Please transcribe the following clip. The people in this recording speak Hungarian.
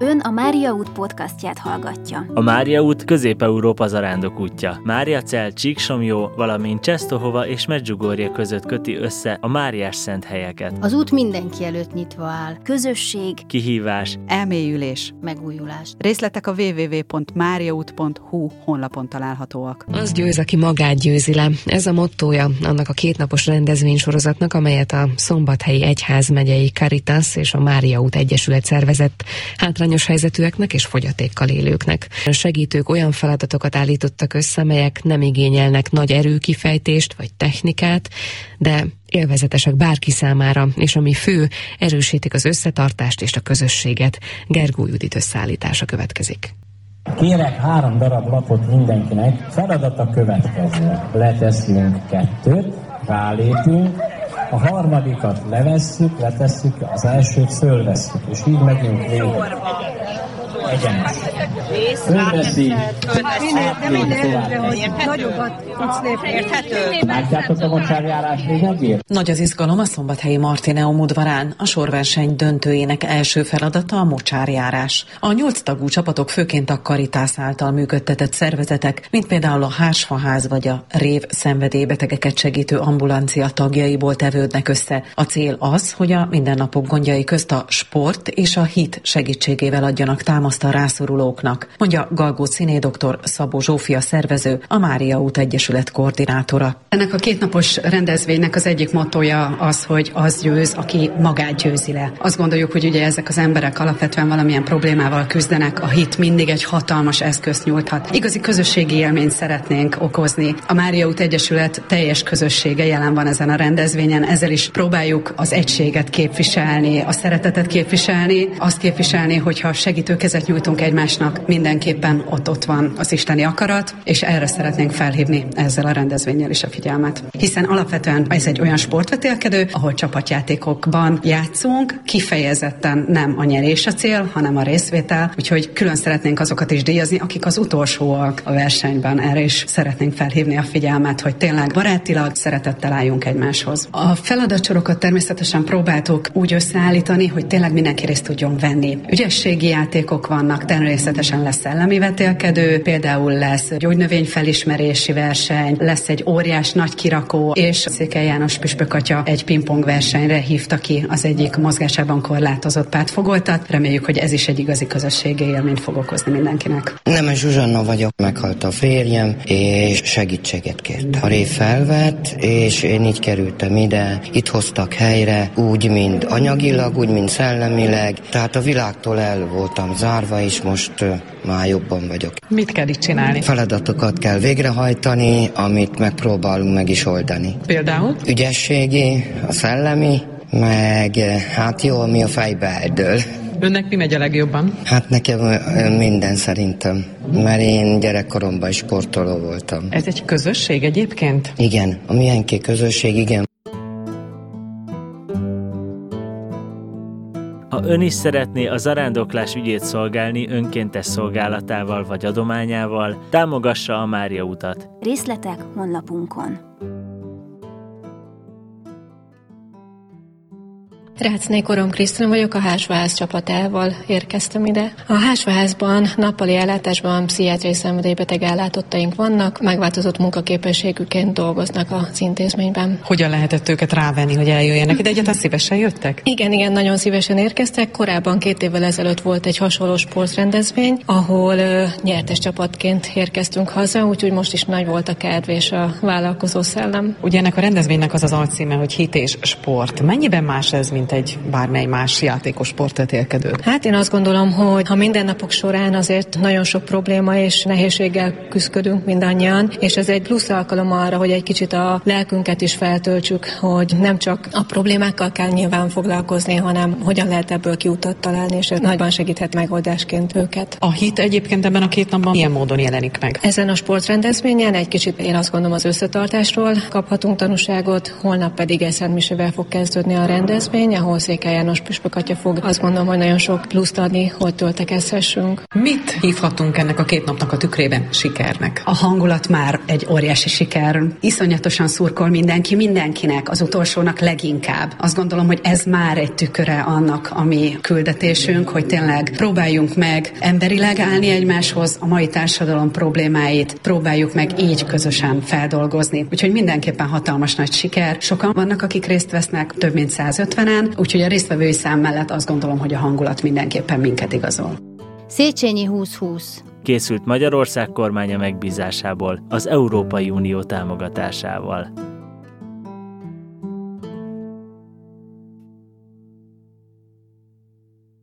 Ön a Mária út podcastját hallgatja. A Mária út Közép-Európa zarándok útja. Mária Cel, Csíksomjó, valamint Csesztohova és Medjugorje között köti össze a Máriás szent helyeket. Az út mindenki előtt nyitva áll. Közösség, Kihívás, elmélyülés. Megújulás. Részletek a www.mariaút.hu honlapon találhatóak. Az győz, aki magát győzi le. Ez a mottója annak a kétnapos rendezvénysorozatnak, amelyet a Szombathelyi Egyházmegyei Caritas és a Mária út Egyesület szervezett hátrányos helyzetűeknek és fogyatékkal élőknek. A segítők olyan feladatokat állítottak össze, melyek nem igényelnek nagy erőkifejtést vagy technikát, de élvezetesek bárki számára, és ami fő, erősítik az összetartást és a közösséget. Gergó Judit összeállítása következik. Kérek három darab lapot mindenkinek. Feladat a következő. Leteszünk kettőt, rálépünk, a harmadikat levesszük, letesszük, az elsőt fölvesszük, és így megyünk végig. Egyenes. Fölveszi, átlép tovább. Nagyokat tudsz lépni. Érthető? Látjátok a mocsárjárás lényegét? Nagy az izgalom a szombathelyi Martineum udvarán. A sorverseny döntőjének első feladata a mocsárjárás. A nyolc tagú csapatok főként a Karitász által működtetett szervezetek, mint például a Hásfaház vagy a Rév szenvedélybetegeket segítő ambulancia tagjaiból tevődnek össze. A cél az, hogy a mindennapok gondjai közt a sport és a hit segítségével adjanak támaszt a rászorulóknak, mondja Galgó Színé doktor Szabó Zsófia szervező, a Mária út Egyesület koordinátora. Ennek a kétnapos rendezvénynek az egyik mottoja az, hogy az győz, aki magát győzi le. Azt gondoljuk, hogy ugye ezek az emberek alapvetően valamilyen problémával küzdenek, a hit mindig egy hatalmas eszközt nyújthat. Igazi közösségi élményt szeretnénk okozni. A Mária út Egyesület teljes közössége jelen van ezen a rendezvényen, ezzel is próbáljuk az egységet képviselni, a szeretetet képviselni, azt képviselni, hogyha segítőkezet nyújtunk egymásnak, mindenképpen ott-ott van az isteni akarat, és erre szeretnénk felhívni ezzel a rendezvényel is a figyelmet. Hiszen alapvetően ez egy olyan sportvetélkedő, ahol csapatjátékokban játszunk, kifejezetten nem a nyerés a cél, hanem a részvétel, úgyhogy külön szeretnénk azokat is díjazni, akik az utolsóak a versenyben. Erre is szeretnénk felhívni a figyelmet, hogy tényleg barátilag szeretettel álljunk egymáshoz. A feladatsorokat természetesen próbáltuk úgy összeállítani, hogy tényleg mindenki részt tudjon venni. Ügyességi játékok vannak, természetesen lesz szellemi vetélkedő, például lesz gyógynövény felismerési verseny, lesz egy óriás nagy kirakó, és Székely János Püspök atya egy pingpong versenyre hívta ki az egyik mozgásában korlátozott pártfogoltat. Reméljük, hogy ez is egy igazi közösségi élményt fog okozni mindenkinek. Nem, Zsuzsanna vagyok, meghalt a férjem, és segítséget kért. A ré felvett, és én így kerültem ide. Itt hoztak helyre, úgy, mind anyagilag, úgy, mind szellemileg. Tehát a világtól el voltam zárva, és most már jobban vagyok. Mit kell itt csinálni? Feladatokat kell végrehajtani, amit megpróbálunk meg is oldani. Például? Ügyességi, a szellemi, meg hát jó, ami a fejbe eldől. Önnek mi megy a legjobban? Hát nekem minden szerintem, mert én gyerekkoromban is sportoló voltam. Ez egy közösség egyébként? Igen, a milyenki közösség, igen. Ha ön is szeretné a zarándoklás ügyét szolgálni önkéntes szolgálatával vagy adományával, támogassa a Mária utat. részletek honlapunkon. Rácné Korom Krisztina vagyok, a Hásvaház csapatával érkeztem ide. A Hásvaházban nappali ellátásban pszichiátriai szenvedélybeteg ellátottaink vannak, megváltozott munkaképességüként dolgoznak az intézményben. Hogyan lehetett őket rávenni, hogy eljöjjenek ide? Egyáltalán szívesen jöttek? Igen, igen, nagyon szívesen érkeztek. Korábban két évvel ezelőtt volt egy hasonló sportrendezvény, ahol ö, nyertes csapatként érkeztünk haza, úgyhogy most is nagy volt a kedv és a vállalkozó szellem. Ugye ennek a rendezvénynek az az alcíme, hogy hit és sport. Mennyiben más ez, mint egy bármely más játékos sportvetélkedő? Hát én azt gondolom, hogy ha mindennapok során azért nagyon sok probléma és nehézséggel küzdködünk mindannyian, és ez egy plusz alkalom arra, hogy egy kicsit a lelkünket is feltöltsük, hogy nem csak a problémákkal kell nyilván foglalkozni, hanem hogyan lehet ebből kiutat találni, és ez nagyban segíthet megoldásként őket. A hit egyébként ebben a két napban milyen módon jelenik meg? Ezen a sportrendezvényen egy kicsit én azt gondolom az összetartásról kaphatunk tanúságot, holnap pedig Eszent Misével fog kezdődni a rendezvény, ahol Székely János Püspök atya fog azt gondolom, hogy nagyon sok pluszt adni, hogy töltekezhessünk. Mit hívhatunk ennek a két napnak a tükrében sikernek? A hangulat már egy óriási siker. Iszonyatosan szurkol mindenki, mindenkinek, az utolsónak leginkább. Azt gondolom, hogy ez már egy tüköre annak, ami küldetésünk, hogy tényleg próbáljunk meg emberileg állni egymáshoz, a mai társadalom problémáit próbáljuk meg így közösen feldolgozni. Úgyhogy mindenképpen hatalmas nagy siker. Sokan vannak, akik részt vesznek, több mint 150-en, úgyhogy a résztvevői szám mellett azt gondolom, hogy a hangulat mindenképpen minket igazol. Széchenyi 2020 Készült Magyarország kormánya megbízásából az Európai Unió támogatásával.